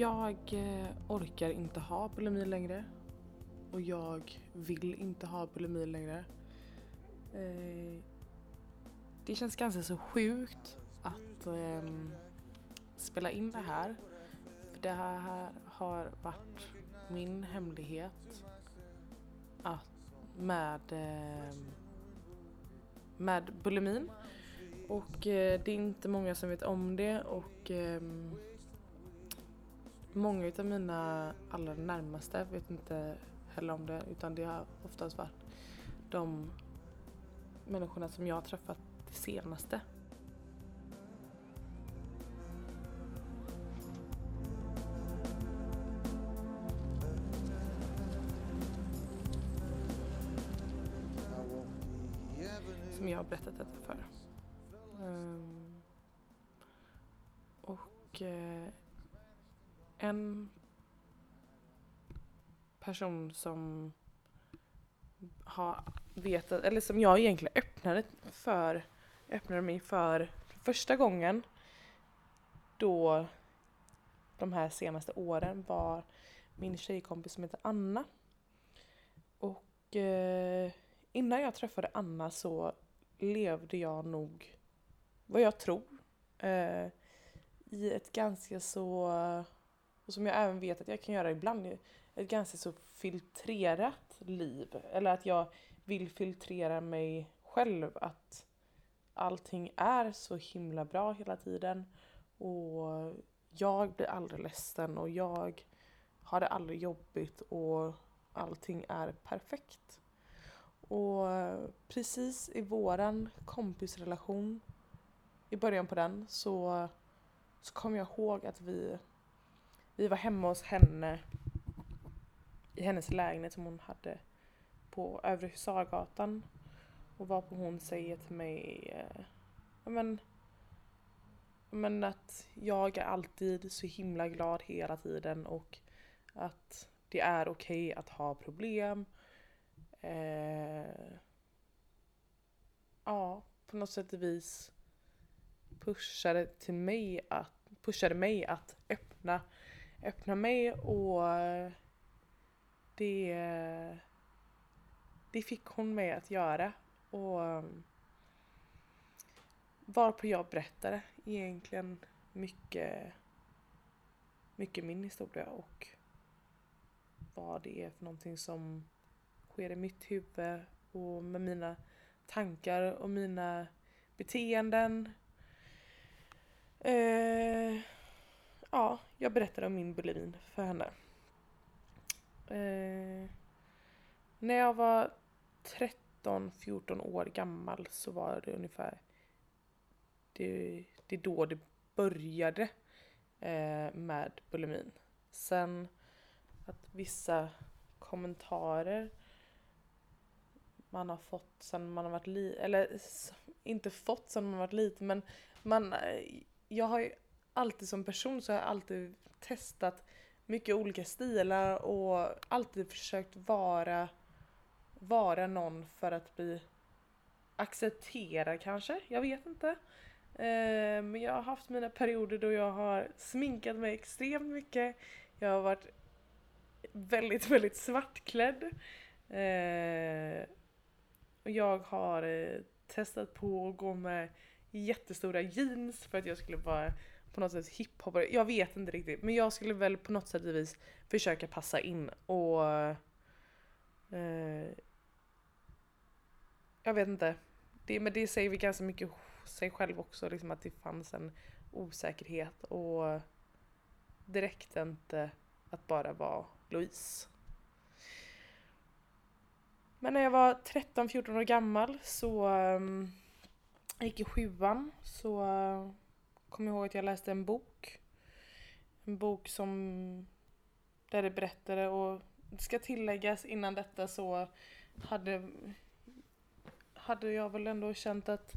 Jag eh, orkar inte ha bulimi längre. Och jag vill inte ha bulimi längre. Eh, det känns ganska så sjukt att ehm, spela in det här. För det här har varit min hemlighet att med, ehm, med bulimin. Och eh, det är inte många som vet om det och ehm, många utav mina allra närmaste vet inte heller om det utan det har oftast varit de människorna som jag har träffat det senaste. Som jag har berättat detta för. Um, och Uh, en person som har vetat, eller som jag egentligen öppnade för, öppnade mig för första gången då de här senaste åren var min tjejkompis som heter Anna. Och eh, innan jag träffade Anna så levde jag nog, vad jag tror, eh, i ett ganska så, och som jag även vet att jag kan göra ibland, ett ganska så filtrerat liv. Eller att jag vill filtrera mig själv. Att allting är så himla bra hela tiden. Och jag blir aldrig ledsen och jag har det aldrig jobbigt och allting är perfekt. Och precis i våran kompisrelation, i början på den, så, så kom jag ihåg att vi, vi var hemma hos henne i hennes lägenhet som hon hade på Övre Husargatan. Och varpå hon säger till mig eh, men, men att jag är alltid så himla glad hela tiden och att det är okej okay att ha problem. Eh, ja, på något sätt och vis pushade till mig att, pushade mig att öppna, öppna mig och det, det fick hon mig att göra. Och mm, varpå jag berättade egentligen mycket, mycket min historia och vad det är för någonting som sker i mitt huvud och med mina tankar och mina beteenden. Eh, ja, jag berättade om min bulimin för henne. Eh, när jag var 13-14 år gammal så var det ungefär det, det är då det började eh, med bulimin. Sen att vissa kommentarer man har fått sen man har varit liten, eller inte fått sen man har varit liten men man, eh, jag har ju alltid som person så har jag alltid testat mycket olika stilar och alltid försökt vara, vara någon för att bli accepterad kanske, jag vet inte. Eh, men jag har haft mina perioder då jag har sminkat mig extremt mycket. Jag har varit väldigt, väldigt svartklädd. Eh, och jag har eh, testat på att gå med jättestora jeans för att jag skulle vara på något sätt hiphopare. Jag vet inte riktigt men jag skulle väl på något sätt och vis försöka passa in och eh, jag vet inte. Det, men det säger vi ganska mycket sig själv också liksom att det fanns en osäkerhet och det räckte inte att bara vara Louise. Men när jag var 13-14 år gammal så um, gick i sjuan så uh, kommer ihåg att jag läste en bok. En bok som där det berättade och det ska tilläggas innan detta så hade, hade jag väl ändå känt att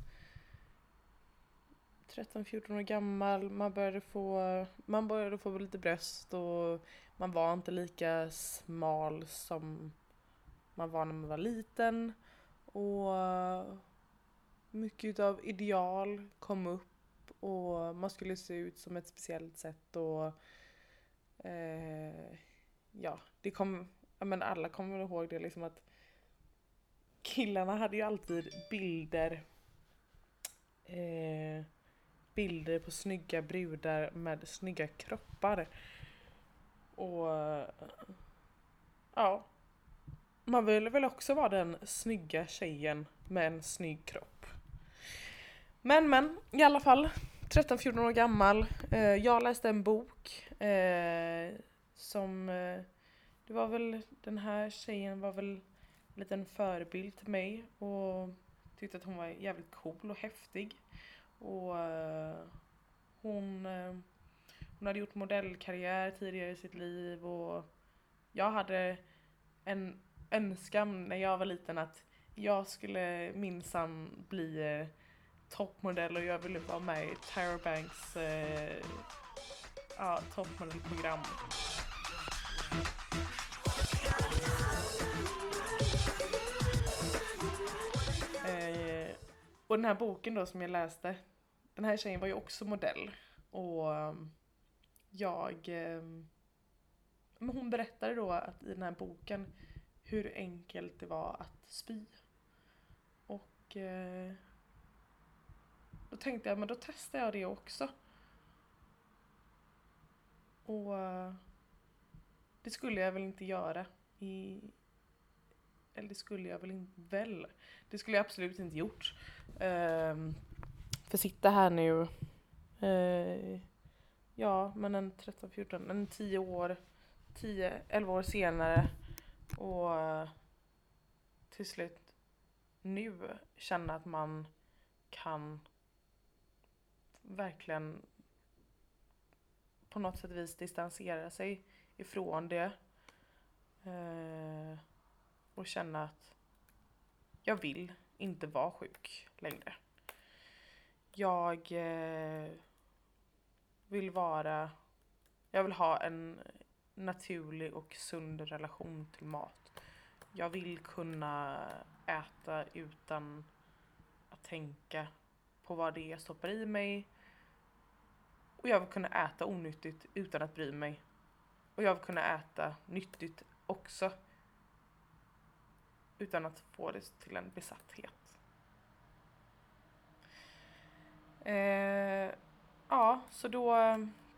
13-14 år gammal, man började, få, man började få lite bröst och man var inte lika smal som man var när man var liten. Och mycket av ideal kom upp och man skulle se ut som ett speciellt sätt och Eh, ja, det kom, ja, men alla kommer väl ihåg det liksom att killarna hade ju alltid bilder eh, bilder på snygga brudar med snygga kroppar. Och ja, man vill väl också vara den snygga tjejen med en snygg kropp. Men men, i alla fall 13-14 år gammal. Eh, jag läste en bok eh, som, eh, det var väl, den här tjejen var väl en liten förebild till mig och tyckte att hon var jävligt cool och häftig. Och hon, hon hade gjort modellkarriär tidigare i sitt liv och jag hade en önskan när jag var liten att jag skulle minsann bli toppmodell och jag ville vara med i Tyra Banks eh, ja, toppmodellprogram. Eh, och den här boken då som jag läste, den här tjejen var ju också modell och um, jag eh, men hon berättade då att i den här boken hur enkelt det var att spy. Och eh, då tänkte jag, men då testar jag det också. Och eh, det skulle jag väl inte göra i... Eller det skulle jag väl inte... Väl? Det skulle jag absolut inte gjort. Um, för sitta här nu... Uh, ja, men en 13, 14, en 10 år... 10, 11 år senare och uh, till slut nu känna att man kan verkligen på något sätt vis distansera sig ifrån det. Eh, och känna att jag vill inte vara sjuk längre. Jag eh, vill vara, jag vill ha en naturlig och sund relation till mat. Jag vill kunna äta utan att tänka på vad det är jag stoppar i mig. Och jag vill kunna äta onyttigt utan att bry mig. Och jag vill kunna äta nyttigt också. Utan att få det till en besatthet. Eh, ja, så då,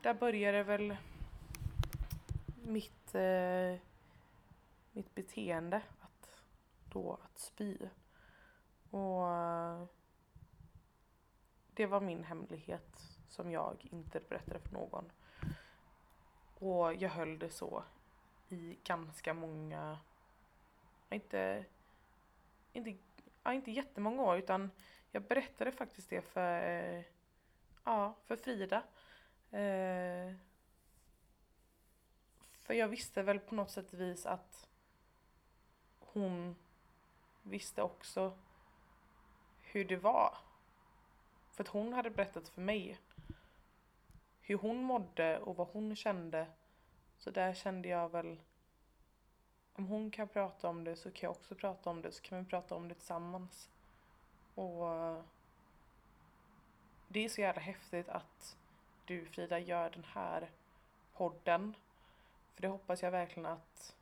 där började väl mitt, eh, mitt beteende att, då att spy. Och eh, det var min hemlighet som jag inte berättade för någon. Och jag höll det så i ganska många, inte, inte, ja, inte jättemånga år utan jag berättade faktiskt det för, ja, för Frida. Eh, för jag visste väl på något sätt vis att hon visste också hur det var. För att hon hade berättat för mig hur hon mådde och vad hon kände. Så där kände jag väl om hon kan prata om det så kan jag också prata om det så kan vi prata om det tillsammans. Och det är så jävla häftigt att du Frida gör den här podden. För det hoppas jag verkligen att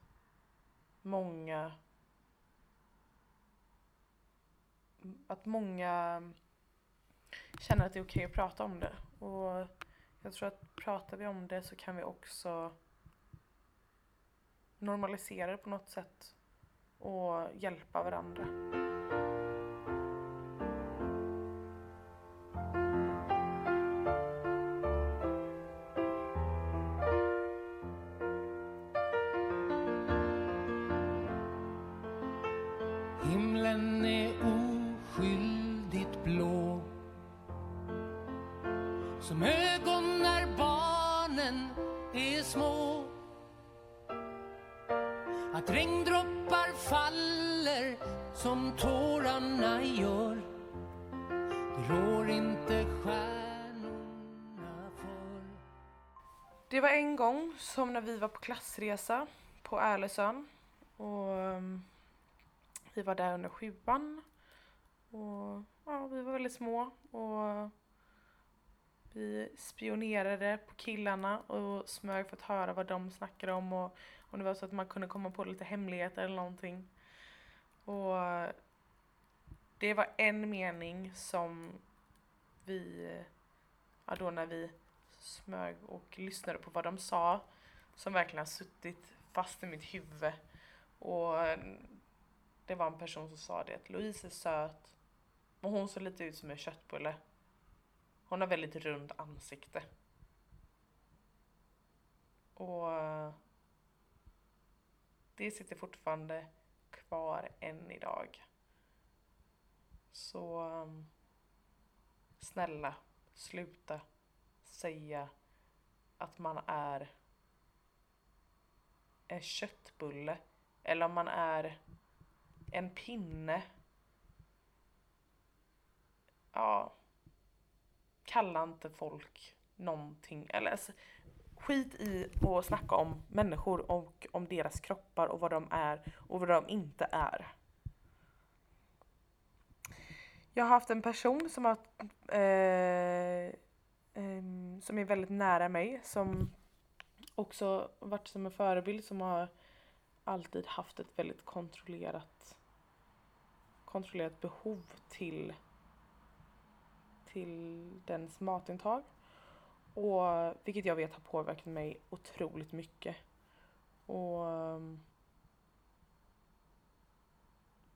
många att många känner att det är okej okay att prata om det. Och jag tror att pratar vi om det så kan vi också normalisera det på något sätt och hjälpa varandra. Det var en gång som när vi var på klassresa på Ärlösön och ehm, vi var där under sjuan. Och ja, vi var väldigt små och vi spionerade på killarna och smög för att höra vad de snackade om och om det var så att man kunde komma på lite hemligheter eller någonting. Och det var en mening som vi, ja då när vi smög och lyssnade på vad de sa, som verkligen har suttit fast i mitt huvud. Och det var en person som sa det att Louise är söt, men hon ser lite ut som en köttbulle. Hon har väldigt rund ansikte. Och det sitter fortfarande kvar än idag. Så um, snälla, sluta säga att man är en köttbulle eller om man är en pinne. Ja, kalla inte folk någonting. Eller alltså, skit i att snacka om människor och om deras kroppar och vad de är och vad de inte är. Jag har haft en person som har eh, eh, som är väldigt nära mig som också varit som en förebild som har alltid haft ett väldigt kontrollerat kontrollerat behov till till dens matintag. Och vilket jag vet har påverkat mig otroligt mycket. Och ehm,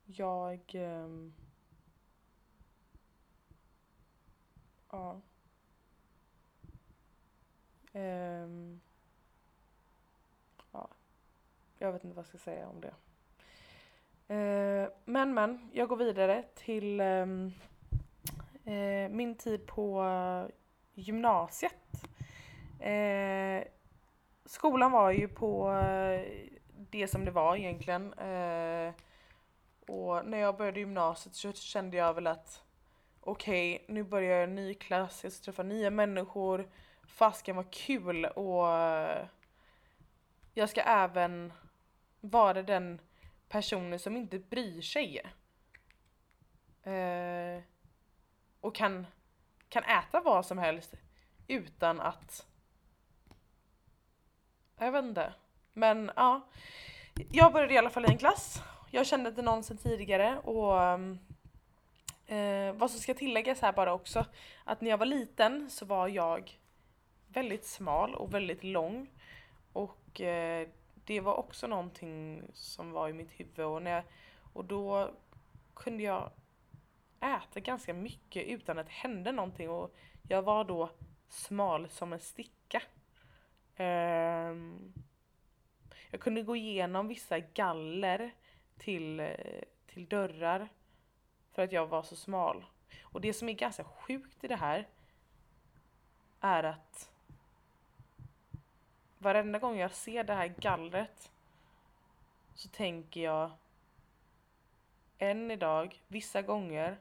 jag ehm, ja. Um, ja. Jag vet inte vad jag ska säga om det. Uh, men men, jag går vidare till um, eh, min tid på gymnasiet. Eh, skolan var ju på eh, det som det var egentligen. Eh, och när jag började gymnasiet så kände jag väl att okej, okay, nu börjar jag en ny klass, jag ska träffa nya människor, fasken var kul och jag ska även vara den personen som inte bryr sig. Eh, och kan kan äta vad som helst utan att... Jag vet inte. Men ja. Jag började i alla fall i en klass. Jag kände inte någon sedan tidigare och eh, eh, vad som ska tilläggas här bara också att när jag var liten så var jag väldigt smal och väldigt lång och eh, det var också någonting som var i mitt huvud och, när jag, och då kunde jag äta ganska mycket utan att det hände någonting och jag var då smal som en sticka. Um, jag kunde gå igenom vissa galler till, till dörrar för att jag var så smal. Och det som är ganska sjukt i det här är att varenda gång jag ser det här gallret så tänker jag än idag, vissa gånger,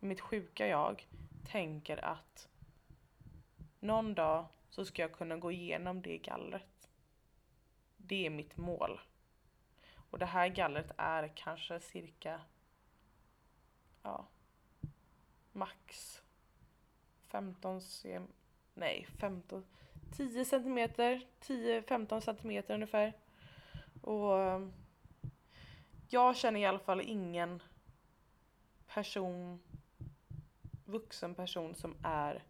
mitt sjuka jag tänker att någon dag så ska jag kunna gå igenom det gallret. Det är mitt mål. Och det här gallret är kanske cirka, ja, max 15 cm, nej 15, 10 centimeter, 10-15 centimeter ungefär. Och eh, jag känner i alla fall ingen person vuxen person som är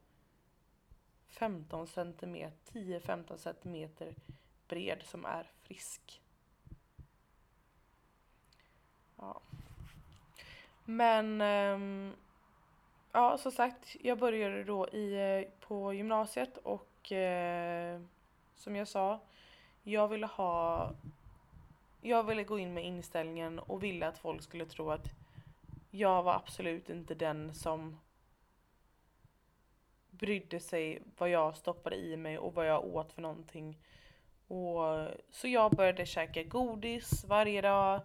15 centimeter, 10-15 centimeter bred som är frisk. Ja. Men ehm, ja, som sagt, jag började då i, eh, på gymnasiet och eh, som jag sa, jag ville ha jag ville gå in med inställningen och ville att folk skulle tro att jag var absolut inte den som brydde sig vad jag stoppade i mig och vad jag åt för någonting. Och, så jag började käka godis varje dag,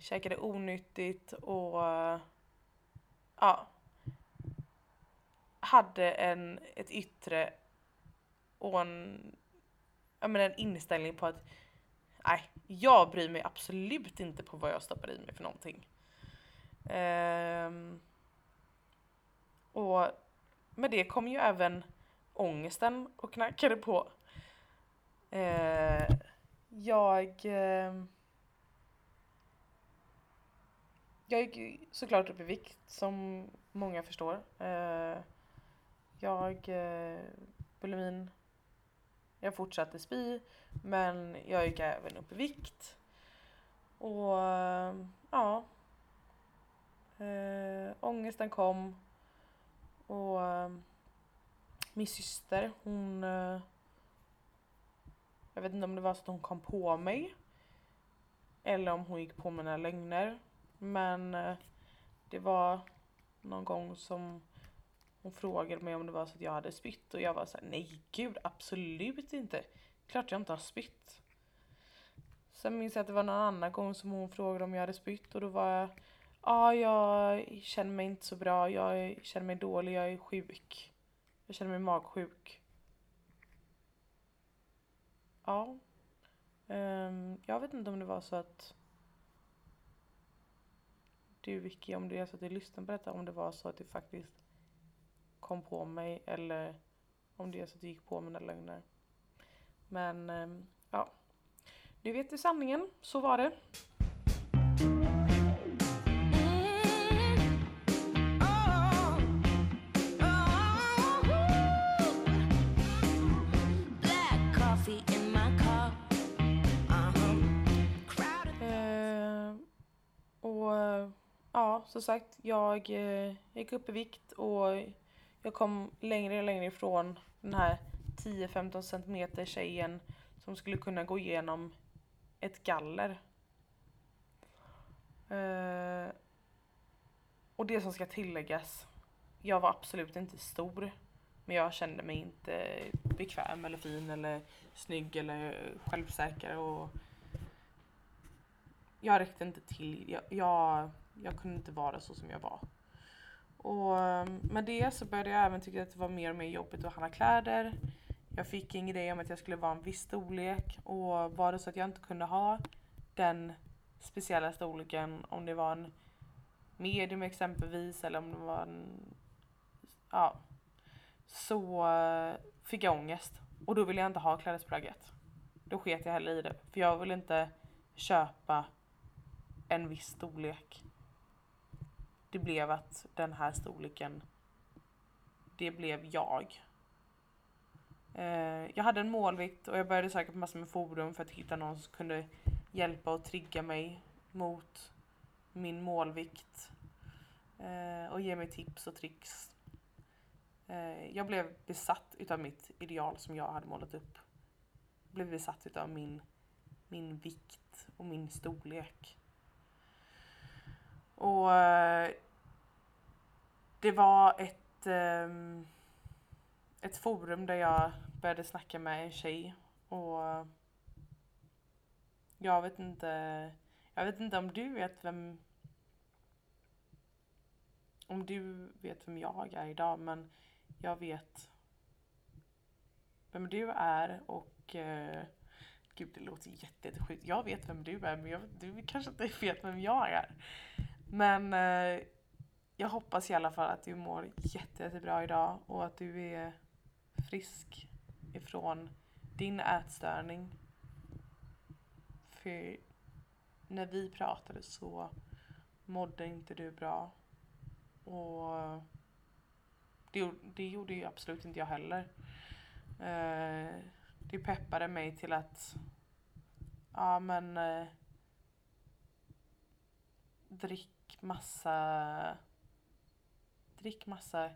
käkade onyttigt och ja, hade en, ett yttre och en, jag menar, en inställning på att nej, jag bryr mig absolut inte på vad jag stoppar i mig för någonting. Um, och med det kom ju även ångesten och knackade på. Eh, jag eh, jag gick såklart upp i vikt som många förstår. Eh, jag, eh, bulimin, jag fortsatte spy men jag gick även upp i vikt. Och ehm, ja, äh, ångesten kom och eh, min syster hon eh, jag vet inte om det var så att hon kom på mig eller om hon gick på mina lögner men eh, det var någon gång som hon frågade mig om det var så att jag hade spytt och jag var såhär nej gud absolut inte. Klart jag inte har spytt. Sen minns jag att det var någon annan gång som hon frågade om jag hade spytt och då var jag ja jag känner mig inte så bra, jag känner mig dålig, jag är sjuk. Jag känner mig magsjuk. Ja. Um, jag vet inte om det var så att du Vicky, om det är så att du lyssnar på detta, om det var så att du faktiskt kom på mig eller om det är så att du gick på mina lögner. Men um, ja, nu vet du sanningen, så var det. Som sagt, jag eh, gick upp i vikt och jag kom längre och längre ifrån den här 10-15 centimeter tjejen som skulle kunna gå igenom ett galler. Eh, och det som ska tilläggas, jag var absolut inte stor. Men jag kände mig inte bekväm eller fin eller snygg eller självsäker. Och jag räckte inte till. Jag, jag jag kunde inte vara så som jag var. Och ehm, med det så började jag även tycka att det var mer och mer jobbigt att handla kläder. Jag fick en idé om att jag skulle vara en viss storlek och var det så att jag inte kunde ha den speciella storleken, om det var en medium exempelvis eller om det var en, ja, så eh, fick jag ångest. Och då ville jag inte ha klädesplagget. Då sket jag heller i det, för jag ville inte köpa en viss storlek det blev att den här storleken, det blev jag. Eh, jag hade en målvikt och jag började söka på massor med forum för att hitta någon som kunde hjälpa och trigga mig mot min målvikt eh, och ge mig tips och tricks. Eh, jag blev besatt utav mitt ideal som jag hade målat upp. Jag blev besatt utav min, min vikt och min storlek. Och eh, det var ett, um, ett forum där jag började snacka med en tjej och jag vet inte, jag vet inte om du vet vem om du vet vem jag är idag men jag vet vem du är och uh, Gud det låter jättesjukt. Jag vet vem du är men jag, du kanske inte vet vem jag är. Men eh, jag hoppas i alla fall att du mår jätte, jättebra idag och att du är frisk ifrån din ätstörning. För när vi pratade så mådde inte du bra. Och det, det gjorde ju absolut inte jag heller. Eh, det peppade mig till att ja men eh, drick massa drick massa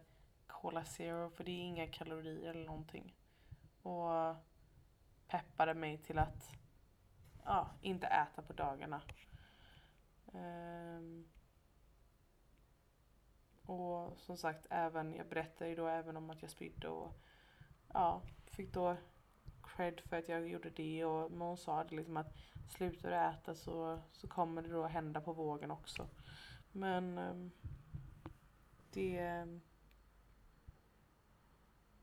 Cola Zero för det är inga kalorier eller någonting. Och peppade mig till att ja, inte äta på dagarna. Um, och som sagt, även, jag berättade ju då även om att jag spydde och ja, fick då cred för att jag gjorde det och hon sa det liksom att slutar du äta så, så kommer det då hända på vågen också. Men ehm, det,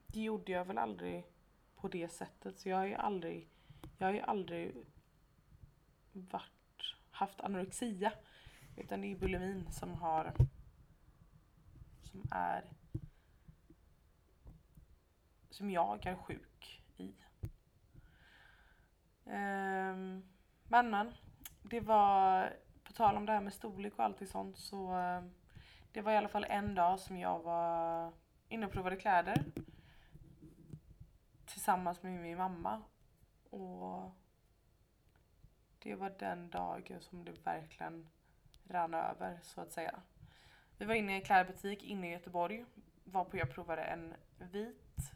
det gjorde jag väl aldrig på det sättet. Så jag har ju aldrig, jag har ju aldrig varit, haft anorexia. Utan det är bulimin som har, som är som jag är sjuk i. Um, men men, det var, på tal om det här med storlek och allt sånt så eh, det var i alla fall en dag som jag var inne och provade kläder tillsammans med min mamma och det var den dagen som det verkligen rann över så att säga. Vi var inne i en klädbutik inne i Göteborg varpå jag provade en vit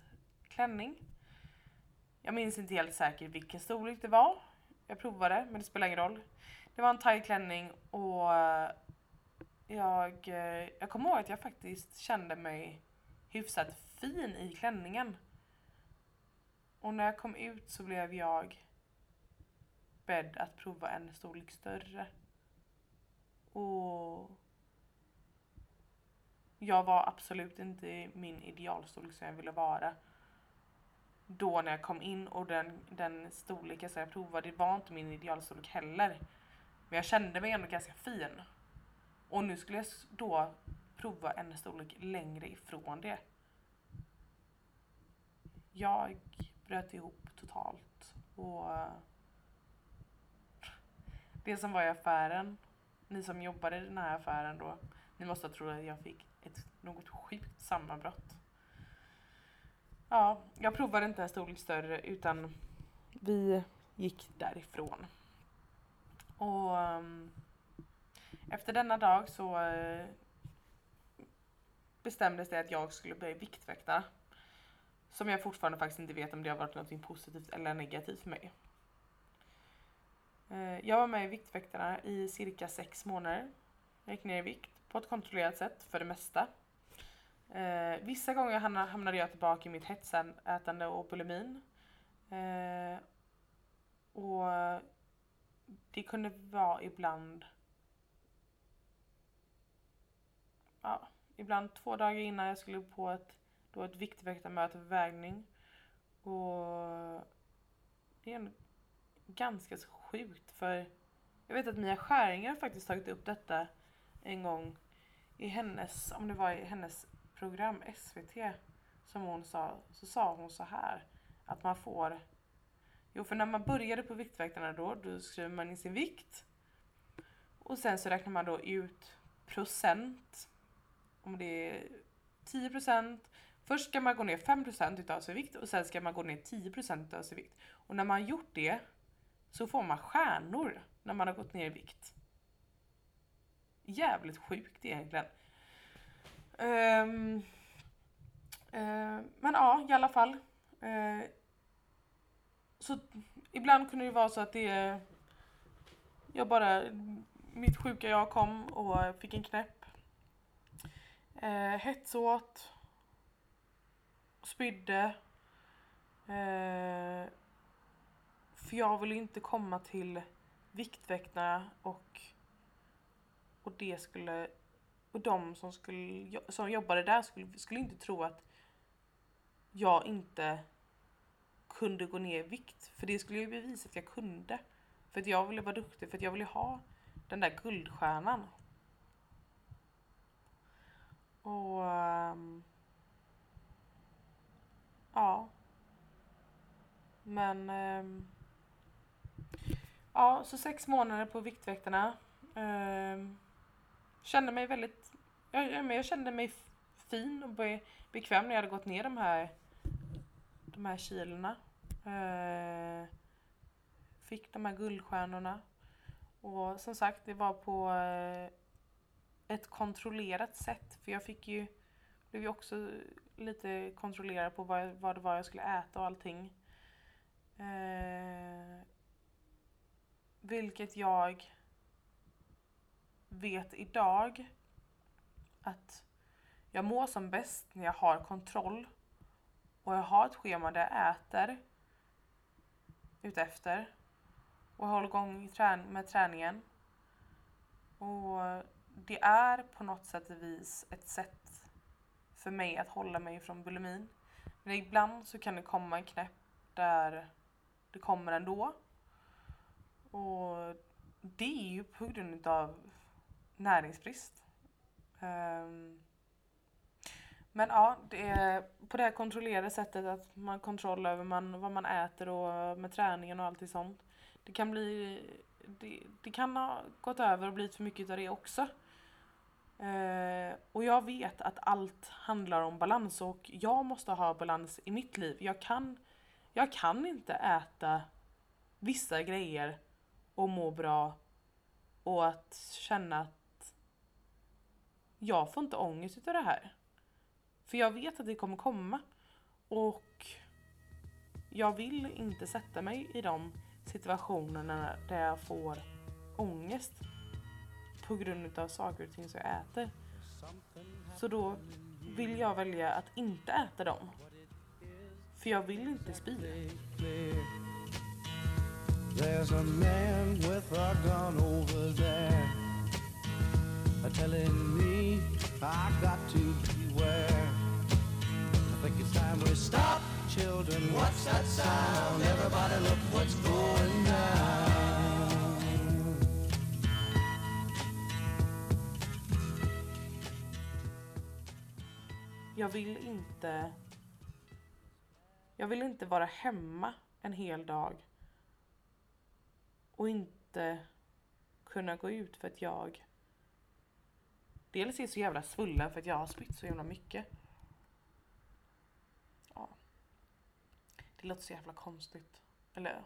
klänning. Jag minns inte helt säkert vilken storlek det var. Jag provade men det spelar ingen roll. Det var en tight klänning och eh, jag, eh, jag kommer ihåg att jag faktiskt kände mig hyfsat fin i klänningen. Och när jag kom ut så blev jag bedd att prova en storlek större. Och jag var absolut inte i min idealstorlek som jag ville vara. Då när jag kom in och den, den storleken som jag provade var inte min idealstorlek heller. Men jag kände mig ändå ganska fin. Och nu skulle jag då prova en storlek längre ifrån det. Jag bröt ihop totalt och eh, det som var i affären, ni som jobbade i den här affären då, ni måste ha trott att jag fick ett något sjukt sammanbrott. Ja, jag provade inte en storlek större utan vi gick därifrån. Och um, efter denna dag så uh, bestämdes det att jag skulle börja viktväkta. Som jag fortfarande faktiskt inte vet om det har varit något positivt eller negativt för mig. Uh, jag var med i Viktväktarna i cirka sex månader. Jag gick ner i vikt på ett kontrollerat sätt för det mesta. Uh, vissa gånger hamnade jag tillbaka i mitt hetsätande och bulimin. och det kunde vara ibland ja, ibland två dagar innan jag skulle på ett, då ett viktväktarmöte för vägning. Och det är ganska så sjukt för jag vet att Mia Skäringer faktiskt tagit upp detta en gång i hennes, om det var i hennes program SVT som hon sa, så sa hon så här att man får Jo, för när man började på Viktväktarna då, då skriver man in sin vikt och sen så räknar man då ut procent om det är 10% Först ska man gå ner 5 utav sin vikt och sen ska man gå ner 10 utav sin vikt. Och när man gjort det så får man stjärnor när man har gått ner i vikt. Jävligt sjukt egentligen. Um, uh, men ja, i alla fall. Uh, så ibland kunde det vara så att det jag bara, mitt sjuka jag kom och fick en knäpp Eh, hetsåt. Spydde. Eh, för jag ville inte komma till Viktväktarna och, och det skulle och de som, skulle, som jobbade där skulle, skulle inte tro att jag inte kunde gå ner i vikt. För det skulle ju bevisa att jag kunde. För att jag ville vara duktig, för att jag ville ha den där guldstjärnan. Och um, ja. Men um, ja, så sex månader på Viktväktarna. Um, kände mig väldigt, jag, jag kände mig fin och be, bekväm när jag hade gått ner de här, de här kilorna. Eh, fick de här guldstjärnorna. Och som sagt, det var på eh, ett kontrollerat sätt. För jag fick ju, blev ju också lite kontrollerad på vad, vad det var jag skulle äta och allting. Eh, vilket jag vet idag att jag mår som bäst när jag har kontroll och jag har ett schema där jag äter utefter och håller igång med träningen. Och det är på något sätt vis ett sätt för mig att hålla mig från bulimin. Men ibland så kan det komma en knäpp där det kommer ändå. Och det är ju på grund av näringsbrist. Um, men ja, det är på det här kontrollerade sättet att man har kontroll över man, vad man äter och med träningen och allt sånt. Det kan bli, det, det kan ha gått över och blivit för mycket av det också. Eh, och jag vet att allt handlar om balans och jag måste ha balans i mitt liv. Jag kan, jag kan inte äta vissa grejer och må bra och att känna att jag får inte ångest utav det här. För jag vet att det kommer komma. Och jag vill inte sätta mig i de situationerna där jag får ångest på grund av saker och ting som jag äter. Så då vill jag välja att inte äta dem. För jag vill inte spy. There's a man with a gun over there telling me I got to beware. Think it's time we stop, children. What's that sound? Everybody look what's going down. Jag vill inte... Jag vill inte vara hemma en hel dag och inte kunna gå ut för att jag dels är så jävla svullen för att jag har spytt så jävla mycket. Ja. Det låter så jävla konstigt. Eller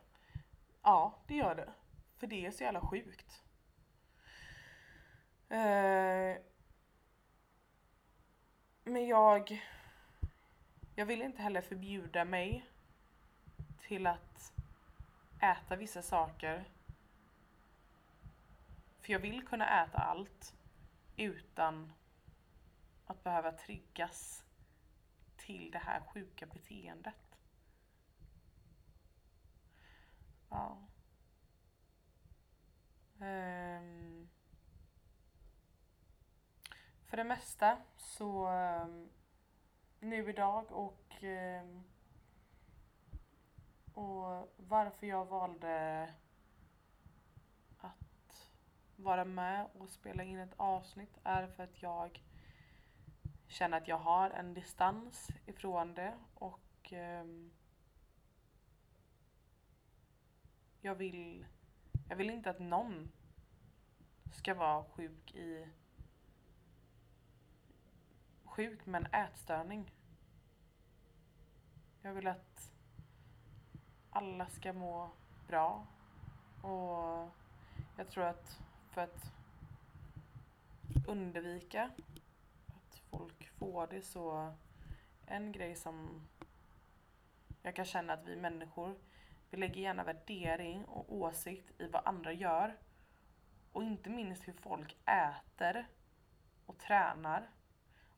ja, det gör det. För det är så jävla sjukt. Eh, men jag jag vill inte heller förbjuda mig till att äta vissa saker för jag vill kunna äta allt utan att behöva triggas till det här sjuka beteendet. Ja. Um. För det mesta så um, nu idag och um, och varför jag valde att vara med och spela in ett avsnitt är för att jag känner att jag har en distans ifrån det och um, jag vill jag vill inte att någon ska vara sjuk i sjuk med en ätstörning. Jag vill att alla ska må bra och jag tror att för att undvika att folk får det så en grej som jag kan känna att vi människor vi lägger gärna värdering och åsikt i vad andra gör och inte minst hur folk äter och tränar.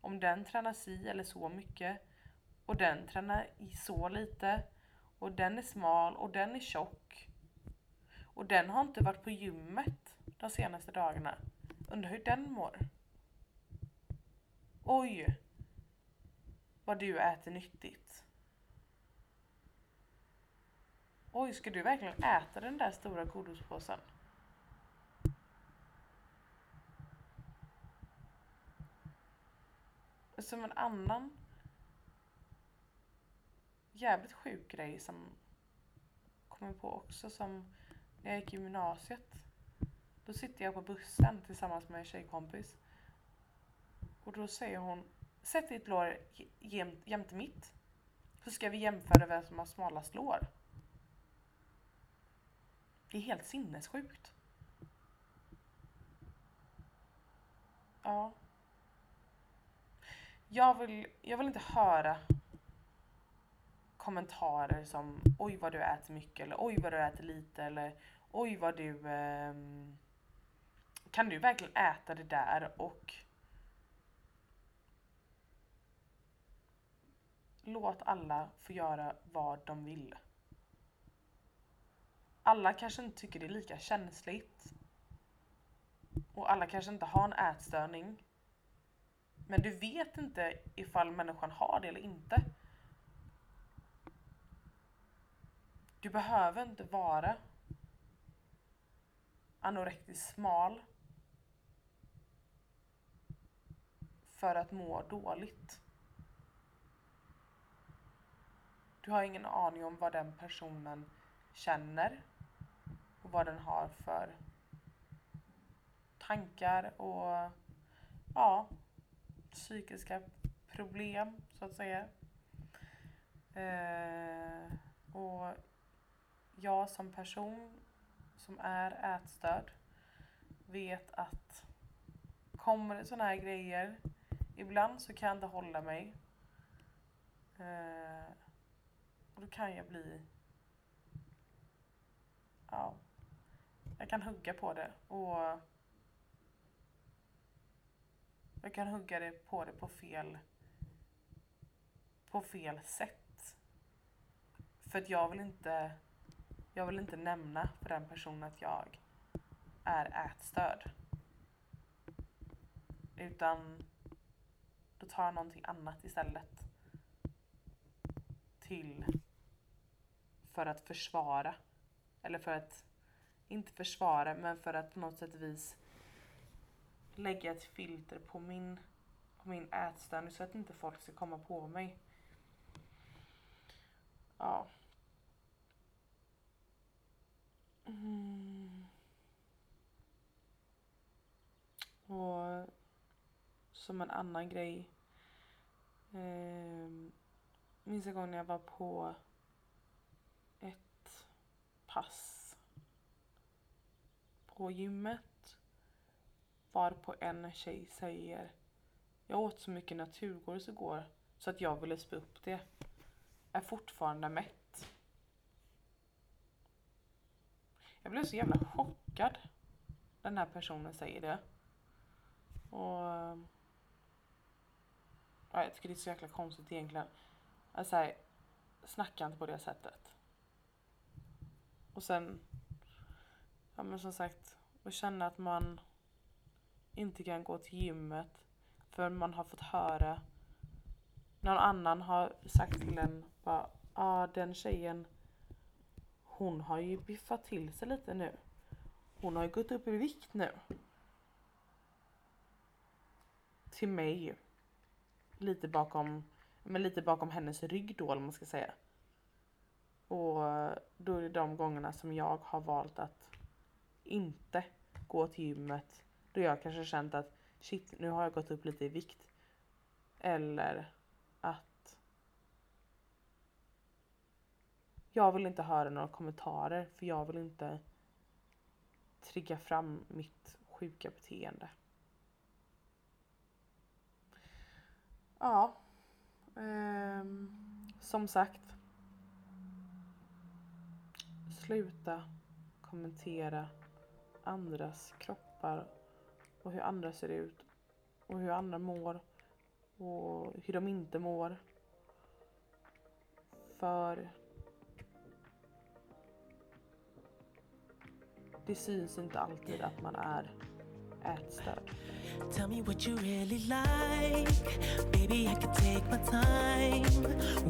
Om den tränar si eller så mycket och den tränar i så lite och den är smal och den är tjock och den har inte varit på gymmet de senaste dagarna. Undrar hur den mår. Oj! Vad du äter nyttigt. Oj, ska du verkligen äta den där stora godispåsen? Som en annan jävligt sjuk grej som kommer på också som när jag gick i gymnasiet. Då sitter jag på bussen tillsammans med en tjejkompis. Och då säger hon, sätt ditt lår jämte mitt. Så ska vi jämföra vem som har smalast lår. Det är helt sinnessjukt. Ja. Jag vill, jag vill inte höra kommentarer som oj vad du äter mycket eller oj vad du äter lite eller oj vad du eh, kan du verkligen äta det där och låt alla få göra vad de vill. Alla kanske inte tycker det är lika känsligt och alla kanske inte har en ätstörning. Men du vet inte ifall människan har det eller inte. Du behöver inte vara anorektiskt smal för att må dåligt. Du har ingen aning om vad den personen känner och vad den har för tankar och ja, psykiska problem så att säga. Eh, och jag som person som är ätstörd vet att kommer det sådana här grejer, ibland så kan jag inte hålla mig. Eh, och då kan jag bli, ja, jag kan hugga på det och jag kan hugga det på det på fel, på fel sätt. För att jag vill inte, jag vill inte nämna för den personen att jag är ätstörd. Utan då tar jag någonting annat istället. Till för att försvara. Eller för att, inte försvara, men för att på något sätt vis lägga ett filter på min, på min ätstörning så att inte folk ska komma på mig. Ja. Mm. Och som en annan grej. Eh, minns en gång när jag var på ett pass på gymmet. Var på en tjej säger Jag åt så mycket naturgodis igår så att jag ville spy upp det. Är fortfarande mätt. Jag blev så jävla chockad. Den här personen säger det. Och ja, jag tycker det är så jäkla konstigt egentligen. Alltså, snacka inte på det sättet. Och sen, ja men som sagt, att känna att man inte kan gå till gymmet för man har fått höra någon annan har sagt till en ja ah, den tjejen hon har ju biffat till sig lite nu. Hon har ju gått upp i vikt nu. Till mig. Lite bakom, men lite bakom hennes rygg då, om man ska säga. Och eh, då är det de gångerna som jag har valt att inte gå till gymmet. Då jag kanske känt att shit, nu har jag gått upp lite i vikt. Eller att jag vill inte höra några kommentarer för jag vill inte trigga fram mitt sjuka beteende. Ja, Um, som sagt. Sluta kommentera andras kroppar och hur andra ser ut och hur andra mår och hur de inte mår. För det syns inte alltid att man är ätstörd. Tell me what you really like. Baby, I can take my time.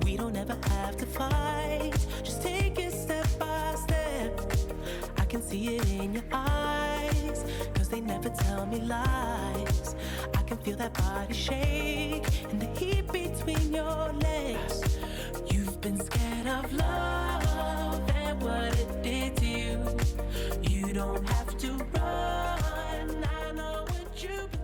We don't ever have to fight. Just take it step by step. can see it in your eyes. Cause they never tell me lies. I can feel that body shake and the heat between your legs. You've been scared of love and what it did to you. You don't have to run. I know what you